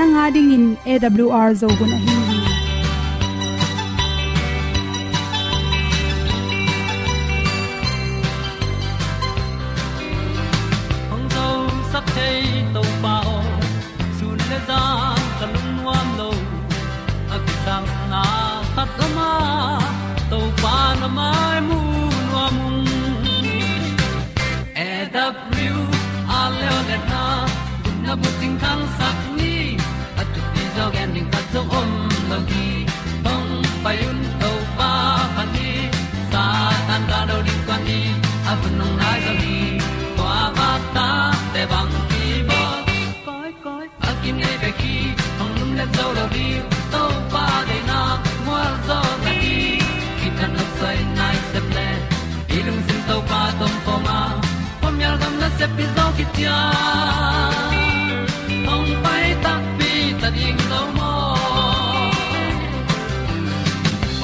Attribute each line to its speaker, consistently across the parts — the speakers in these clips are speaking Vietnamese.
Speaker 1: nanga ding in awr zo gun ahi hi
Speaker 2: zo sak chei to pao sun le za nuam lo a ki sang na khat o ma to pa na mai mu nuam e a le na kun na bu ting sak tia hong pai ta pi ta ding lo mo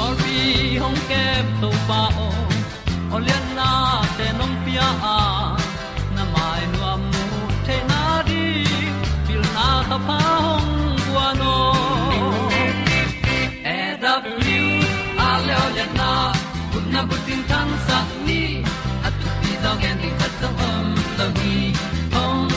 Speaker 2: or bi hong kem to pa o olian na te nong pia. A na mai nu amu te na di pil na ta pa hong bua no e W, a le olian na kun na bu tin tan sa ni at tu pi zo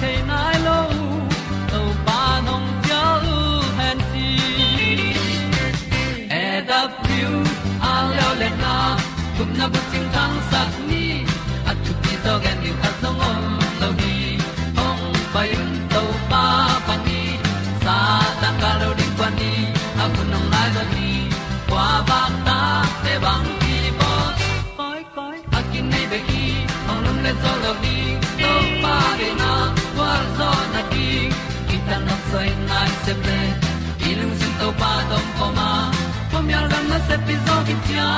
Speaker 2: chiu the nai lo to pa nong pia u han ti e da pru a leo le na gup na bu chiu tang sat ni at tu pi zo gen ni at song om lo ni ong pa yun to pa pa ni sa tan ga lo ding kwan ni. A bu nong lai zo ni kwa ba ta te bang ki bo koi koi a nei be ki ong lum le zo lo ni se ple i lung sin to pa tom ko ma. Pom yal gam na se pi zo ki tia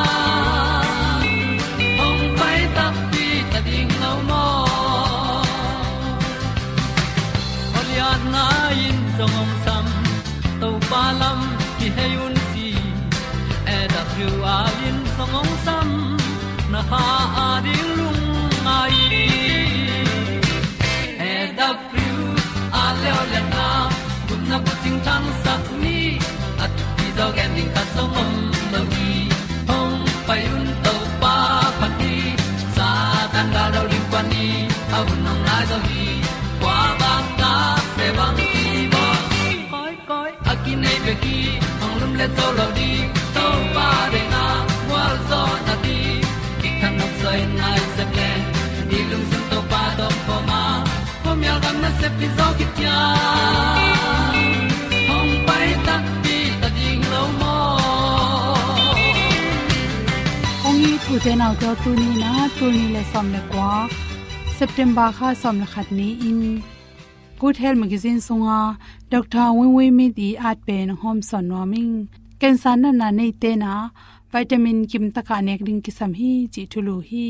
Speaker 2: ting tang sat ni at ti zo gen ding ta song om lo ni hong pai un to pa pa ti. Sa tan da do ri pa ni au nong lai do gi kwa ba ta pe bang ti ba koi koi a ki nei pe ki hong lum le to lo di to pa de na wa zo na ti ki kan nok sai nai se ple ni lung sun to pa do po ma. Po mi al gam na se pi zo ki ti hong ta pi ta ding lo mo
Speaker 1: ong i thu te nau te tu ni na tu ni le som le kwa september kha som le khat ni in good health magazine sunga dr wen we mi di at pen hom son noming cancer na na nei te na vitamin kim taka nek ding ki sam hi chi thulu hi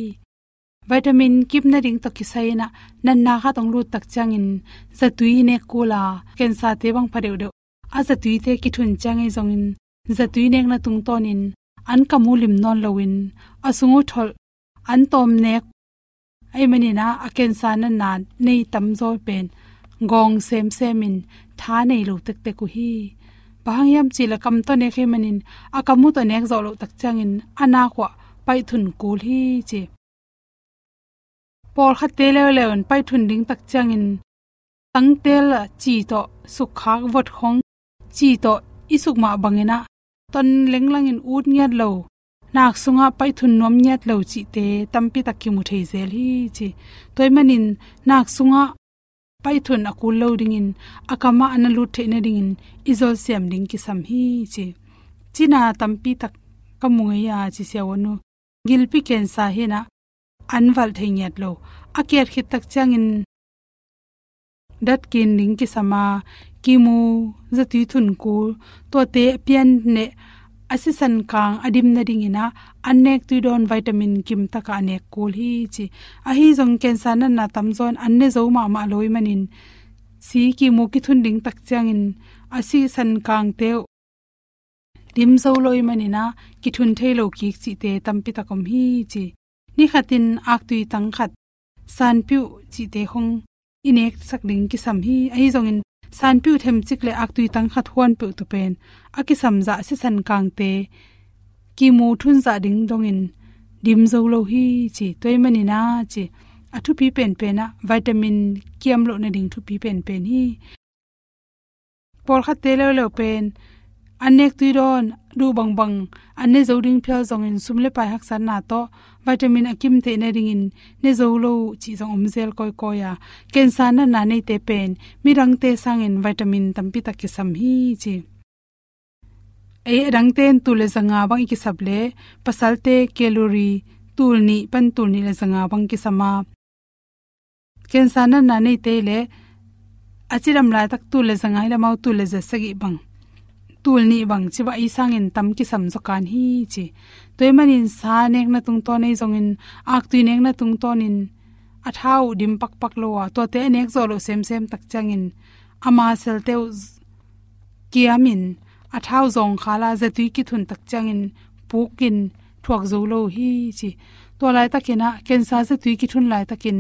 Speaker 1: vitamin kip na ring to ki saina nan na kha tong lu tak changin zatui ne kula ken sa te bang phare de a zatui te ki thun changai zongin zatui nek na tung tonin an kamulim non lowin asungu thol an tom nek ai mani na aken sa na na nei tam zo pen gong sem semin tha nei lo tek te ku hi bangyam chila kam to ne khe manin akamu to nek zo lo tak changin ana kwa pai thun kul hi che por kha te le le on pai thun ding tak changin tang tel chi to sukha vot khong chi to isuk ma bangena ton lenglang in ut nyat lo. Nak sunga pai thun nom nyat lo chi te tampi takki mu thei zel hi chi. Toy manin nak sunga pai thun akul lo ding in akama analu the na ding in izol sem ding ki sam hi chi. China tampi tak kamunga ya chi se wonu gilpi ken sa he na anwal theinyat lo. Akiat khit tak changin dat kin ning ki sama kimu zati thun ku to te pian ne asisan kang adim na ding ina anek tu don vitamin kim taka anek kul hi chi. A hi jong ken san na tam zon anne zo ma ma loi manin. Si ki mu ki thun ding tak changin asi san kang te dim zo loi manina ki thun thelo ki chi te tampi takom hi chi. Ni khatin ak tui tang khat san piu chi te hong inek sak ding ki sam hi ai zong in san piu them chik le ak tui tang khat huan pu tu pen. A ki sam za se san kang te. Ki mu thun za ding dong in dim zo lo hi chi toy mani na chi. A thu pi pen pen na vitamin kiam lo na ding thu pi pen pen hi. Por khat te lo lo pen. Anek tui ron du bang bang anne zo ding phya zong in sumle pai hak san na to, vitamin akim te na ring in, ne zo lo chi zong om zel koi ko ya. Ken sa na na nei te pen, mi rang te sang in vitamin tampi tak ki sam hi chi. E rang ten tu le zanga bang ki sable pasal te calorie, tul ni, pan tul ni le zanga bang ki sama. Ken sa na na nei te le, achiram lai tak tu le zanga, ila mau tu le za sagi bang tul ni bang chiwa isang in tam ki sam zo kan hi chi toy manin sa nek na tung to nei zong in ak tu nek na tung ton in a thau dim pak pak lo wa to te nek zo lo sem sem tak chang in ama sel te kiamin a thau zong khala ze tu ki thun tak chang in pukin thuak zo lo hi chi to lai takina ken sa ze tu ki thun lai takin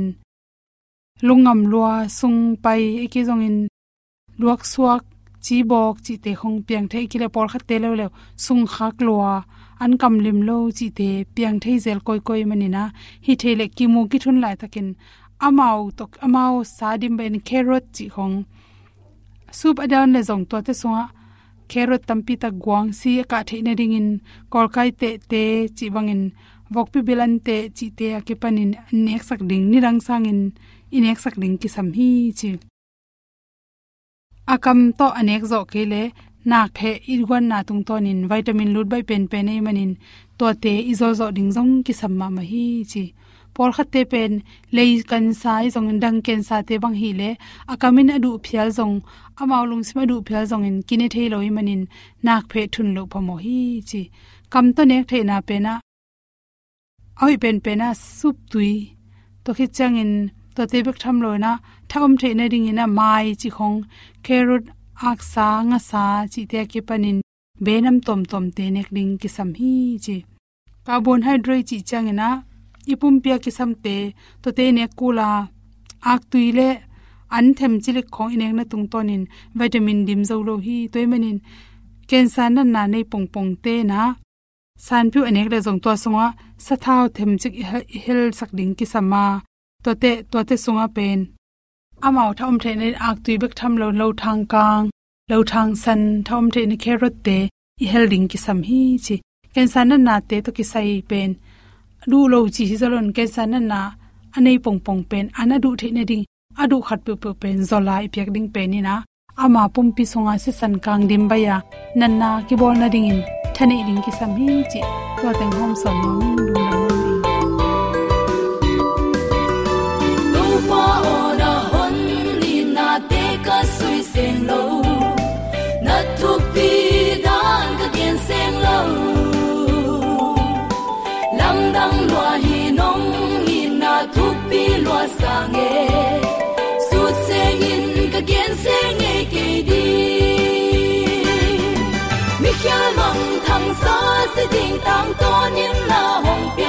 Speaker 1: lungam lua sung pai ki zong in luak suak chi bok chi te khong piang thei kile por khat te lo lo sung khak lua an kam lim lo chi te piang thei zel koi koi mani na. Hi thele ki mu ki thun lai takin. Amau tok amau sadim ben carrot chi khong soup adan le zong to te songa carrot tampi ta guang si ka theina ring in. Kol kai te te chi bangin vok pi bilan te chi te ke panin nek sak ding ni rang sang in. Inek sak ding ki sam hi chi akam to anek zo kele nak the irwan na tung ton in vitamin lut bai pen pen ei manin. To te izo zo ding zong ki samma ma hi chi. Por khat te pen lei kan sai zong dang ken sa te bang hi le. Akamin adu phial zong amaw lung sima du phial zong in kine thei loi manin. Nak phe thun lo phamo hi chi. Kam to nek the na pe na. Oi pen pen na sup tui. To khi chang in, to te bek tham lo na thom the na ring ina mai chi khong carrot ak sa nga sa chi te ke panin benam tom tom te nek ding ki sam hi chi. Carbohydrate chi changena ipum pia ki sam te to te ne kula. Ak tuile an them chilik khong inek na tung tonin vitamin dim zo lo hi toy manin. Cancer na na nei pong pong te na. San phu anek le jong to sunga, sa thao them chik hel sak ding ki sama to te to te sunga pen amao thom the ak tui bek tham lo lo thang kang, lo thang san thom the ne carrot te, i helding ki sam hi chi. Ken san na na te to ki sai pen. Du lo chi hi zalon ken san na na, anei pong pong pen. Ana du the ne ding, adu khat pu pu pen, zola i pek ding pen ni na ama pum pi songa se san kang dim ba ya. Nan na ki bol na ding in, thane ding ki sam hi chi. To teng hom son no min du na
Speaker 3: lúa sa nghe, suốt xe in cái kiến xe nghe kỳ đi. Mi khia mong thằng sa sẽ đình tăng tôn na hồng bia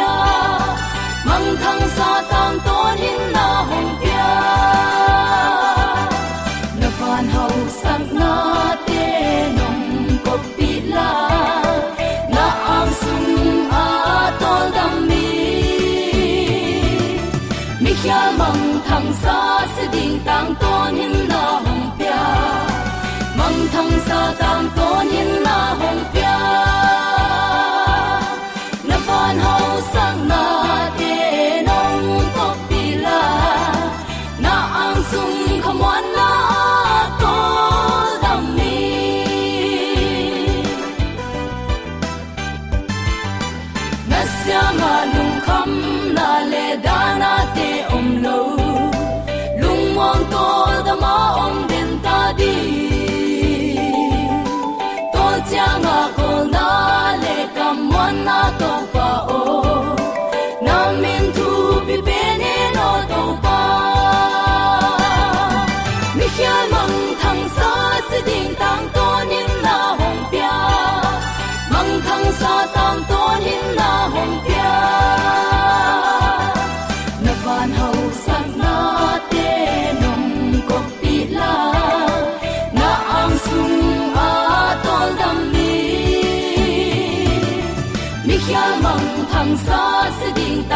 Speaker 3: mong thằng sa tăng to in na hồng tang đình tăng tôn hong na hồng mong thăng sa tang tôn in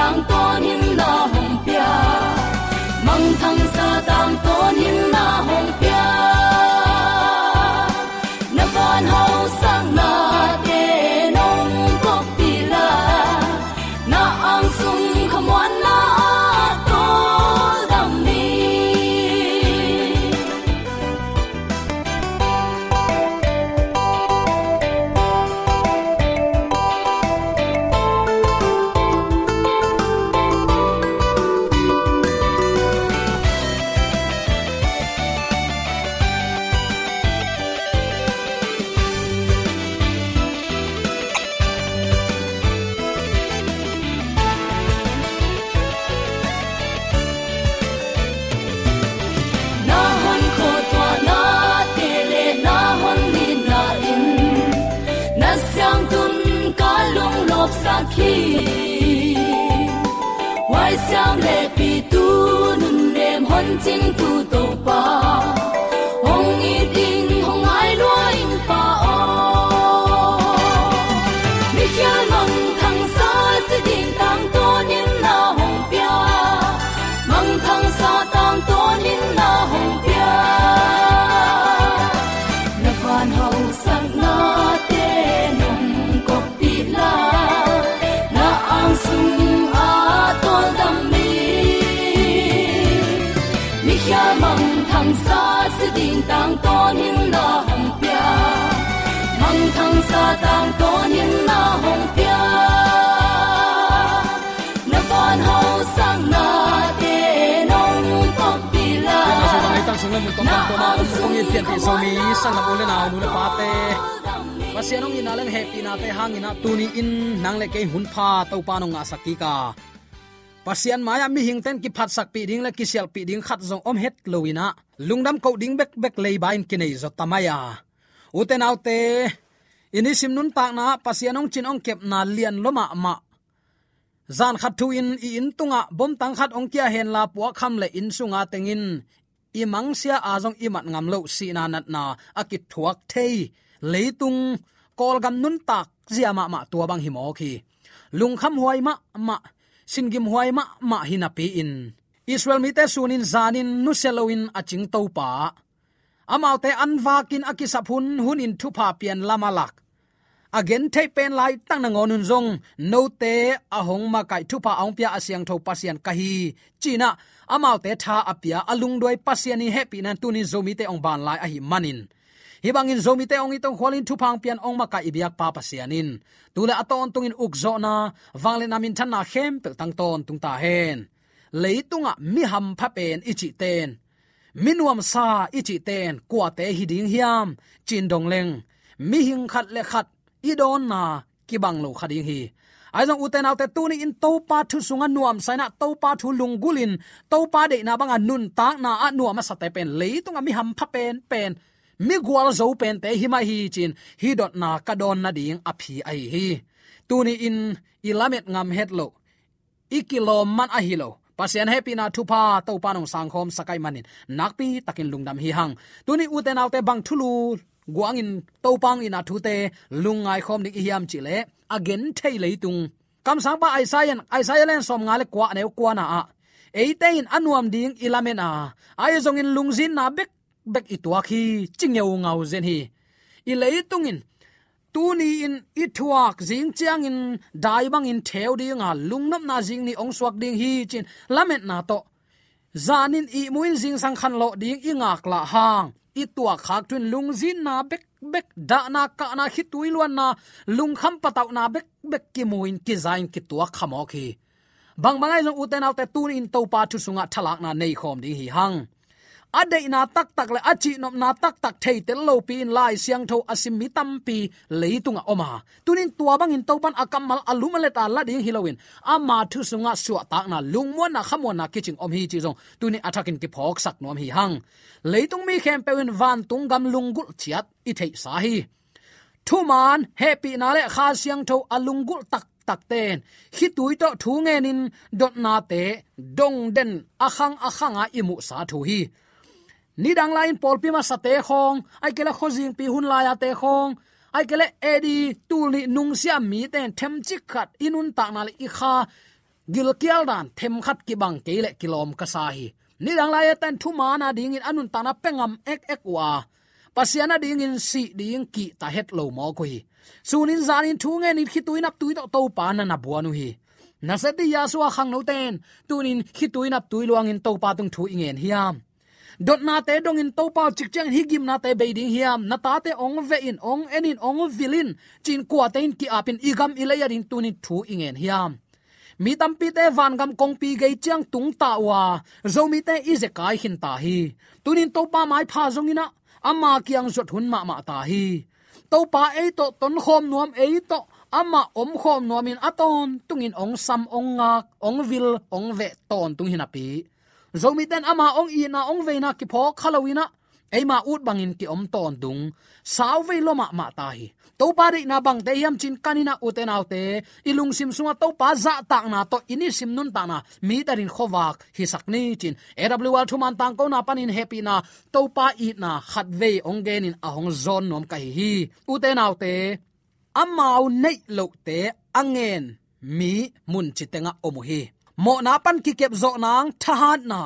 Speaker 3: ding tang to nem hon ching tu to na mu tang
Speaker 4: tong tang to ma lu kong in pian ti so mi sang na ule na nu na pa te pasianong ina leng happy na te hang ina tu ni in. Nang le ke hun pha to pa no nga sakki ka pasian maya mi hing ten ki phat sak pi ding le ki sel pi ding khat zong om het loina lungdam ko ding bek bek lei bain kinai zo à. tamaya uten autte ini sim nun tak na pasianong chin ong kep na lian loma ma zan khat thu in i in tunga bom tang khat ong kia hen la puwa kham le in sunga tengin i mang sia azong i mat ngam lo si na nat na. Akit thuak thei. Leitung kol gam nun tak. Zia ma ma tua bang himo khi. Lung kham huai ma ma. Sin gim huai ma ma hina pi in. Israel mi te sunin zanin nu seloin aching to pa. Amaute anwakin akisapun hun in thupa pian lamalak again thei pen lai tang na ngonun zong. No te ahong ma kai thupa ong pia asyang tho pasian kahi china amau te tha apia alung doi pasian ni happy nan tunin zomi te ong ban lai a hi manin hi bangin zomi te ong itong khwalin thu pang pian ong ma kai ibiak pa pasianin tule aton tungin ukzo na wangle namin than na khem pe tang ton tung ta hen leitunga mi ham pha pen ichi ten minuam sa ichi ten kwa te hiding hiam chin dong leng mi hing khat le khat i don na ki bang lo khading hi ai jong uten autte tu ni in to pa thu sunga nuam saina to pa thu lungulin to pa de na banga nun ta na a nuam sa te pen. Le tunga mi ham pha pen pen. Mi gwal zo pen te hi ma hi chin. Hi dot na ka don na ding a phi ai hi. Tu ni in ilamet ngam het lo. Ikilom man a hi lo. Pasian happy na thupa to panong sangkhom sakai manin. Nakpi takin lungdam hi hang. Tuni uten autte bang thulu guangin topang ina thute lungai khom ni hiam chile again thei leitung kam sang ba isaiah isaiah len som ngale kwa ne kwa na a eitein anuam ding ilamena ai zong in lungzin na bek bek itwa khi chingeu ngau zen hi i leitungin tu ni in ithuak jing chiang in dai bang in theu ding a lungnam na jing ni ong swak ding hi chin lamet na to. Zanin i muin jing sang khan lo ding i ngak la hang itwa khak tun lungzin na bek bek da na ka na hi tui luan na, lung kham pataw na bek bek ki muin, ki zain, ki tua khamo khi. Bang bangai jong uten autte tun in to pa thu sunga thalak na nei khom ding hi hang ade na tak tak le achi nom na tak tak thei tel lo pi in lai siang tho asim mi tam pi leitunga oma tunin tua bang in topan akamal alum le ta la ding hilowin ama thu sunga suwa tak na lungmo na khamo na kiching om hi chi jong tunin athakin ki phok sak nom hi hang. Leitung mi khem pewin van tung gam lungul chiat i thei sa hi. Thu man, happy na le kha siang tho alungul tak tak ten. Hi tui to thu nge nin, dot na te, dong den akhang akhanga imu sa thu hi. Ni dang lain pol pi ma sa te khong ai kele khojing pi hun la ya te khong ai kele edi tu ni nung sia mi ten them chi khat inun ta na le i kha gil kial dan them khat ki bang ke le kilom ka sa hi ni dang lai ten thu ma na ding in anun ta na pengam ek ek wa pasiana ding in si ding ki ta het lo mo ko hi sunin zanin thu nge ni khi tuinap tui to to pa na na buanu hi na se ti ya suwa khang no ten tunin khi tuinap tui luang in to pa tung thu ingen hiam dot na te dong in topa chik chang hi gim na te be ding hiam. Na ta te ong ve in, ong enin ong vilin. Chin kwa te in ki apin igam ilayar in tunin thu ingen hiam. Mi tam pi te van gam kong pi ge chang tung ta wa. Zo mi te i ze kai hin ta hi. Tunin topa mai pha zong ina, ama kyang zot hun ma ma ta hi. Topa e to ton khom nuam e to, ama om khom nuamin aton tungin ong sam ong ngak, ong vil, ong ve ton tung hin api zomi ten ama ong i na ong veina ki pho khalawina. Eima ut bangin ki om ton dung. Saw ve loma ah ma ta hi. To pa ri na bang te yam chin kanina uten autte ilung sim sunga to pa za ta na to ini sim nun ta na. Mi tarin khowak hi sakni chin. Awl thuman tang ko na panin happy na. To pa i na khat ve ong gen in ahong zon nom kai hi uten autte amau nei lo te angen mi mun chitenga omuhi mo na pan ki kep zo nang thahat na.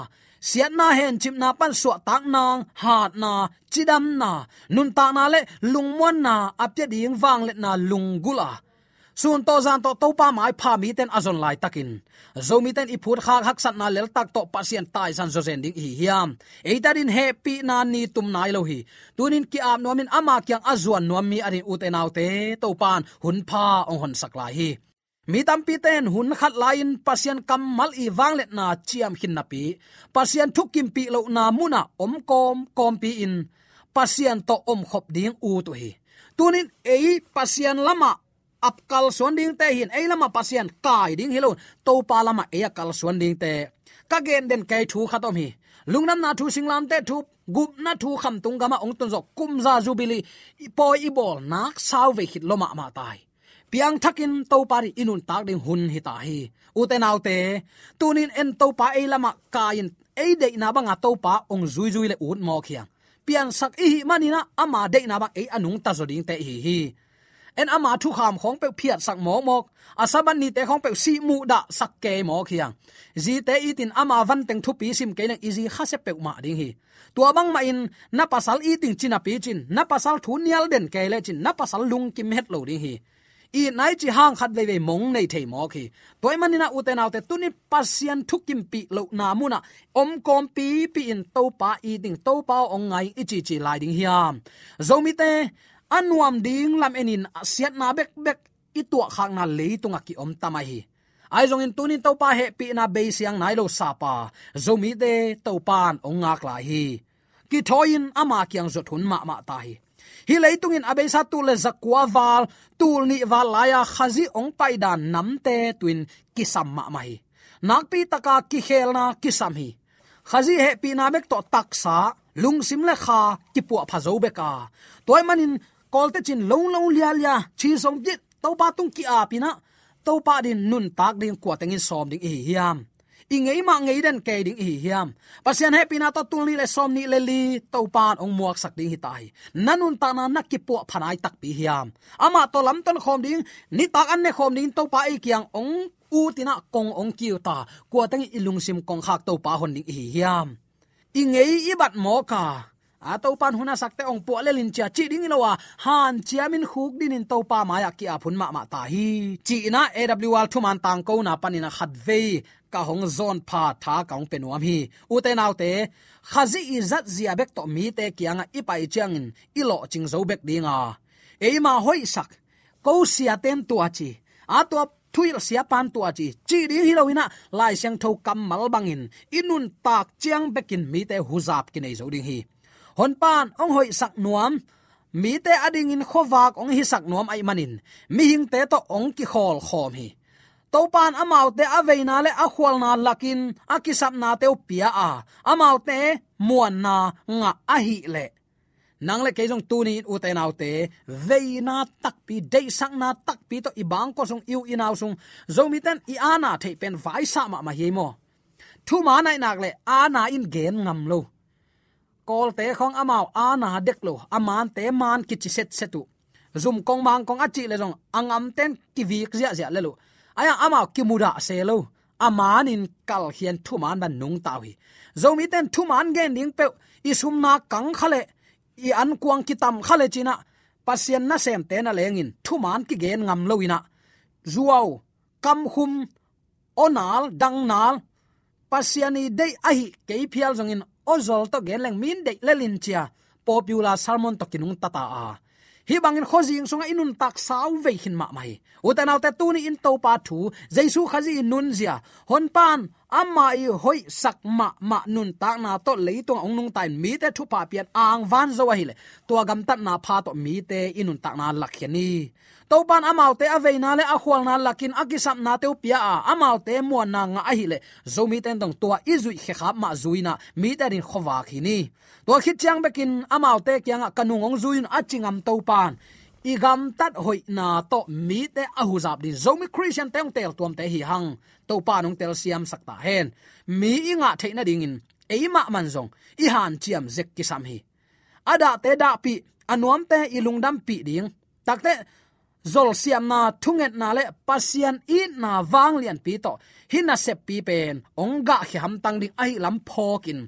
Speaker 4: Siat na hen chim na pan suwa tak nang, hat na, chidam na. Nun ta na le lungmon na apya ding wang le na lungula sun to zan to topa mai pha mi ten azon lai takin. Zomi ten ipur khak hak sat na lel tak to pasien tai san zo zen ding hi hiam. Eitarin happy na ni tum nai lo hi. Tunin ki am nomin ama kyang azuan nom mi ari utenaute to pan hun pha ong hon saklai hi mi tampi ten hun khat lain pasien kam mal i wanglet na chiam hin na pi. Pasian thukim pi lo na muna om kom kom pi in. Pasien to om khop ding u to hi. Tunin ei pasien lama apkal suan ding te hin. Ei lama pasien kai ding hilo to pa lama e kal suan ding te. Ka gen den kai thu khatom hi. Lungnam na thu singlam te thu, gup na thu kham tung gama ong tun zo kum za jubili poi ibol nak saw ve hit loma ma tai piang thakin to pari inun tak ding hun hi ta hi. Uten autte tunin en to pa e lama kain e de na banga to pa ong zui zui le ut mo khiang piang sak i manina ama de na bang e anung ta zo ding te hi hi. En ama thu kham khong pe phiat sak mo mok asaban ni te khong pe si mu da sak ke mo khiang ji te itin ama van teng thu pi sim ke nang easy khase pe ma ding hi. Tua bang ma in, na pasal iting china pi chin, na pasal thu nial den ke le chin, na pasal lung kim het lo ding hi i nai chi hang khat ve ve mong nei thei mo khi. Toy manina uten autte tuni pasian thukim pi lo na muna om kom pi pi in to pa i ding to pa ong ngai, i chi chi lai ding hiam. Zomi te, anuam ding lam enin siat na bek bek, i tua khang na le tunga ki om tamai hi. Ai zong in tunin to pa he pi na be siang nai lo sa pa. Zomi te to pan ong ngak la hi. Ki thoin ama kyang zot hun ma ma ta hi hi abe sát tu le zakwa wal tul ni wal laya khazi ong pai dan namte twin kisam ma mai nakpi taka ki khelna kisam hi. Khazi he pi na mek to taksa lung sim le kha, ki pu pha zo beka. Toy manin kolte chin long long lia lia, chi song jit, to pa tung ki a pina to pa din nun tak ding kwa tengin som ding hi hiam ingei ma ngei den ke ding hi hiam pasian happy na to tul ni le som ni le li to pan ong muak sak ding hi tai nanun ta na na ki po phanai tak pi hiam ama to lam ton khom ding ni tak an ne khom ding to pa i kyang ong u tina kong ong kiu ta. Kwa tang ilung sim kong khak to pa hon ding hi hiam ingei ibat mo ka a to pan huna sakte ong po le lin cha chi ding lowa han chiamin khuk din in to pa ma ya ki a phun ma ma ta hi. Chi na awl thuman tang ko na panina khat ve ka hong zon pha tha kaung penuam hi. U te nau te khazi izat zia bek to mi te kianga ipai changin ilo ching zo bek dinga eima hoi sak, ko sia ten tu achi a to thuil sia pan tu achi chi ding hi loina lai sang tho kam mal bangin inun tak chiang bekin mi te huzap kinai zo ding hi. Hon pan, ong hoi sak nuam. Mi te ading in khowak ong hi sak nuam ai manin. Mi hing te to ong ki khol khom hi topan pan amau aveina le akhwalna lakin akisap teu pia a. Amau muanna nga ahi le. Nang le keijong tu ni u te veina takpi, dei sang na pi to ibang ko sung iu inaw sung. Zomiten i ana the pen vai sa ma ma hi mo thu ma nai nak le ana in gen ngam lo. Kol te khong amao ana dek lo. Aman te man ki chi set setu. Zum kong mang kong achi le jong angam ten ki vik zia zia le lo aya, ama kimuda se lo. Amanin kal hian thu man ban nung taw hi. Zomi ten thu man gen ding pe isum na kang khale. I an kuang kitam khale china. Pasien na sem te na lengin thu man ki gen ngam lo ina. Zuaw kam khum onal dang nal. Pasiani dei ahi ke phial zongin ozol to gen leng min de lelin chia. Popular salmon to kinung tata a hi bangin khozing sunga inun tak sau ve hin ma mai. Utanaw te tuni in to pa thu. Jaisu khazi nun zia. Hon pan amma i hoi sak ma ma nun ta na to leitung ong nung tai mi te thu pa pian ang van zo hi le. To gam tat na pha to mi te inun ta na lakhiani to pan amau te aveina le akhwal na lakin akisam na te pia a. Amau te mo na nga a hi le. Zo mi ten dong to izui khe khap ma zuina mi ta rin khowa khini to khit chang bekin amau te kyang kanung ong zuin achingam to pan igam tat hoi na to mi te ahu zap din zomi christian teng tel tuam te hi hang. To pa nong tel siam sakta hen. Mi inga theina ding in. Eima man zong. I han chiam zek ki sam hi. Ada te da pi, anuam te ilungdam pi ding. Takte zol siam na thunget na le pasian i na wang lian pi to. Hina sep pi pen. Onga khi ham tang ding ai lam phokin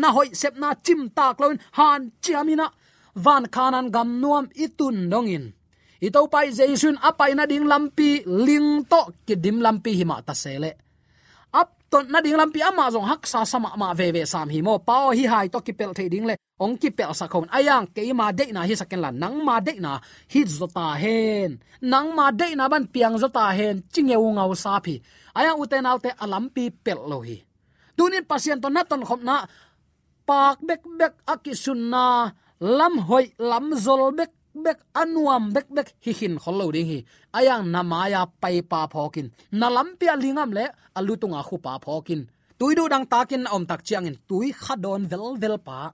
Speaker 4: na hoi sep na chim tak loin han chiamina van khanan gam nuam itun dongin itau pai jaisun apai na ding lampi ling to kidim lampi hima ta sele. Ap ton na ding lampi ama jong hak sa sama ma ve ve sam hi mo. Pao hi hai to ki pel the ding le. Ong ki pel sa khon. Ayang ke ma de na hi saken la nang ma de na hi zota hen. Nang ma de na ban piang zota hen. Chingeu ngau sa phi. Ayang uten alte alampi pel lo hi. Tunin pasien to na ton khom na. Pak bek bek akisunna lam hoi, lam zol, bek bek anuam, bek bek hi hin kholo ding hi. Ayang namaya pai pa phokin na lampia lingam le alutunga khu pa phokin tuidu dang takin om tak chiang in. Tui khadon vel vel pa.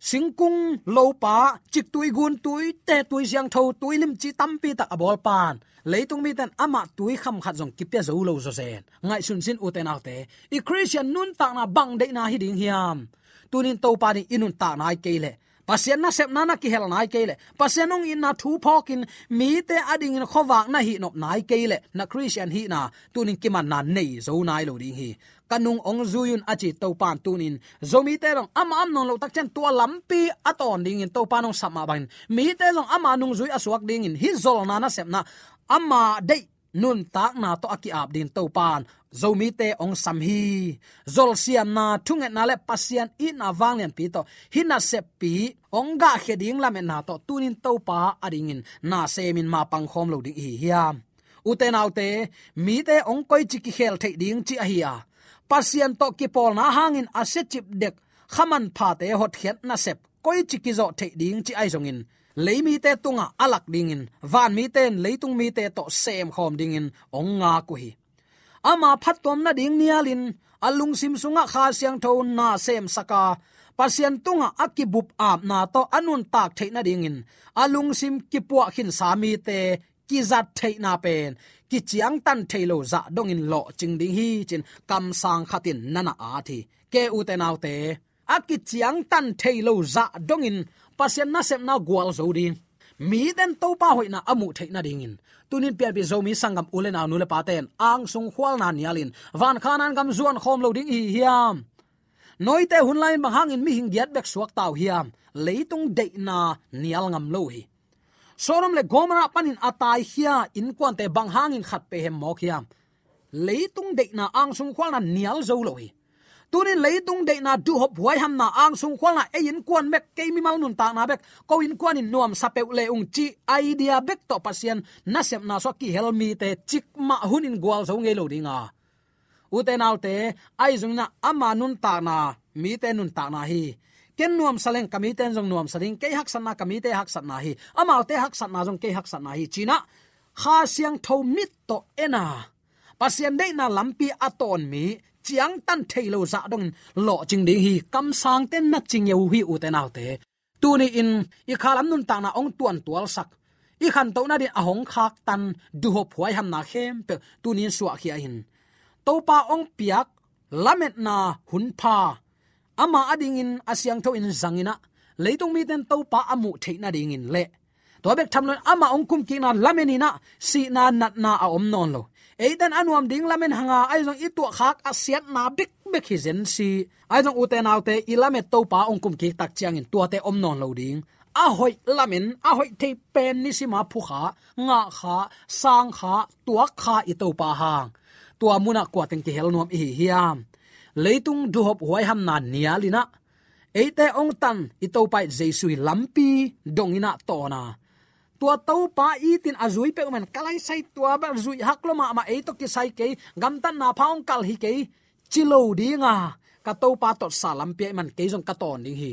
Speaker 4: Singkung lo pa, chik tui gun tui, te tui siang tho, tui lim chi tampi ta abol pan. Leitung mi tan ama tui kham khat jong kipya zo lo zo zen ngai sun sin uten alte i christian nun ta na bang de na hi ding hiam. Tunin to pa ni inun ta nai keile pasien na sep nana ki hel nai kele pasien ong in na thu phokin mi te ading in khowak na hi nop nai kele na christian hi na tunin kiman na nei zo nai lo ding hi. Kanung ong zuyun achi to pan tunin. Zomi te rong am am nong lo tak chen tua lampi aton ding in to panong sama bain. Mi te rong ama nung zui aswak ding in. Hi zol na na sep na ama dei nun tak na to aki ap din to pan zomi te ong sam hi. Zol siam na thung e na le pasian i na wanglian pi to. Hina se pi, ong ga kheding la me na to. Tunin to pa ading in na semin ma pang khom lo ding hi hiam uten autte mi te ong koi chi ki khel thei ding chi a hi a. Pasian to ki pol na hangin ase chip dek. Khaman pha te hot khet na sep. Koi chi ki zo thei ding chi ai zongin. Leimi te tunga alak dingin. Van mi ten tung mi te to sem khom dingin. Ong nga ku hi ama phatom na ding nialin, alung sim sunga kha siang tho na sem saka. Pasian tunga akibup ap na to anun tak theina dingin. Alung sim kipua khin sami te kizat theina pen. Ki chiang tan thailo za dongin lo ching ding hi chin kam sang khatin nana a thi. Ke u te nau te, aki chiang tan thailo za dongin, pasien na sem na gwal zo ding mi den to pa hoina amu theina dingin tunin pian bi zomi sangam ulen anu le paten ang sung khwal na nyalin, van khanan gam zuan khom lo ding hi hiam. Noite hun lain bang hangin mi hing giat bek suak taw hiam. Leitung de na nial ngam lo hi. Sorom le gomara panin atai hia in kwan te bang hangin khat pe hem mok hiam. Leitung de na ang sung khwal na nial zo lo hi tunin leitung de na du hop huai ham na ang sung khwal na e in kwan mek ke mi mal nun ta na bek ko in kwan in nuam sape le ung chi. Idea bek to pasien na sep na so ki helmi te chik ma hunin gwal so nge lo dinga uten alte ai zung na ama nun ta na mi te nun ta na hi. Ken nuam saleng kami ten jong nuam saling ke hak san na kami te hak san na hi. Ama te hak san na jong ke hak san na hi. China kha siang tho mit to ena pasien de na lampi aton mi chiang tan thailo za dong lo ching ding hi kam sang ten na ching yeu hi u te nau te tu ni in, i khalam nun ta na ong tuan tual sak. I khan to na din ahong khak tan, du ho phuai ham na khem pe tu ni suwa khia hin. To pa ong piak, lamet na hun pha. Ama ading in asyang tho in zangina leitung mi ten to pa amu theina ding in le. To bek thamlon ama ong kum ki na lamenina si na nat na a om non lo eitan anuam ding lamen hanga aizong itu khak asiat na bik bek hi zen si. Aizong uten autte ilame to pa ongkum ki tak chiang in tuate om non lo ding. A hoi lamen, a hoi te pen ni sima phu kha, nga kha, sang kha, tua kha i to pa hang. Tua muna kwa teng ki hel nuam hi hiam. Leitung du hop huai ham na nialina eite ong tan i to pai jesui lampi dongina to tua tau pa i tin azui pe man kalai sai tua ba zui hakloma ma e to ki sai ke gam tan na phaung kal hi ke chilo dinga ka to pa to salam pe man ke jong ka ton ding hi.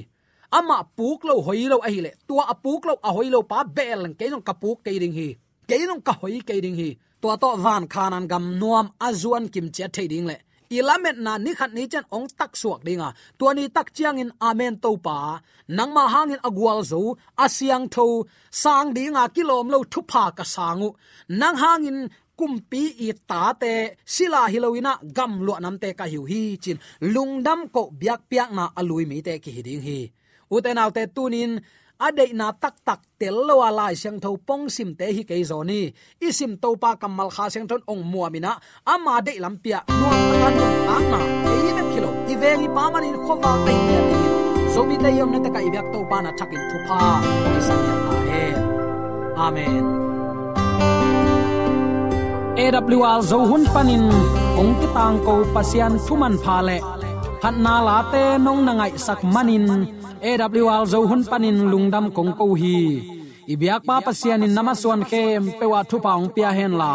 Speaker 4: Ama puk lo hoi lo a hi le. Tua a puk lo a hoi lo pa bel ke jong ka puk ke ding hi. Ke jong ka hoi ke ding hi. Tua to van khanan gam nuam azuan kim che thei ding le ilamet na ni khat ni chen ong tak suak dinga. Tuani tak chiang in amen to pa. Nang ma hangin agwal zo, asyang tho, sang dinga kilom lo thu pha ka sangu. Nang hangin kumpi i ta te, sila hiloina gam lo nam te ka hiu hi chin. Lungdam ko biak piak na alui mi te ki hiding hi. Uten autte tunin adei na tak tak tel lo ala siang tho pong sim te hi ke zoni isim to pa kamal kha siang thon ong muamina ama de lampia nuam takan ta na e ne kilo i ve hi pa man in khowa pe ne ni so bi te yom ne ta ka i byak to pa na thakin thu pa. I san ya ta he. Amen. AWR zo hun panin ong ti tang ko pasian thuman pha le khat na la te nong na ngai sak manin AWR zo hun panin lungdam kong ko hi. Ibyak pa pasian in namaswan khem pewa thu paung pia hen la.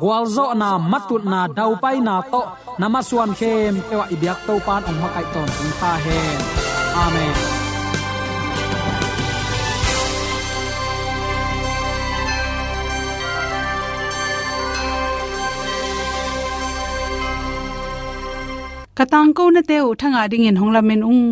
Speaker 4: Gwalzo na matut na dau pai na to namaswan khem pewa ibyak to pan ong makai ton tung ta hen. Amen.
Speaker 1: Katang ko na te thanga ding in honglamen ung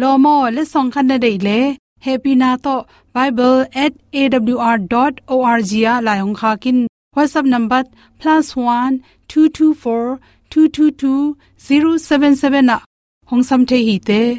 Speaker 1: lo mo le. Song khan na dei le happy na to bible@awr.org ya la hong kha kin whatsapp number +1 224 222 077 na. Hong sam the hi te.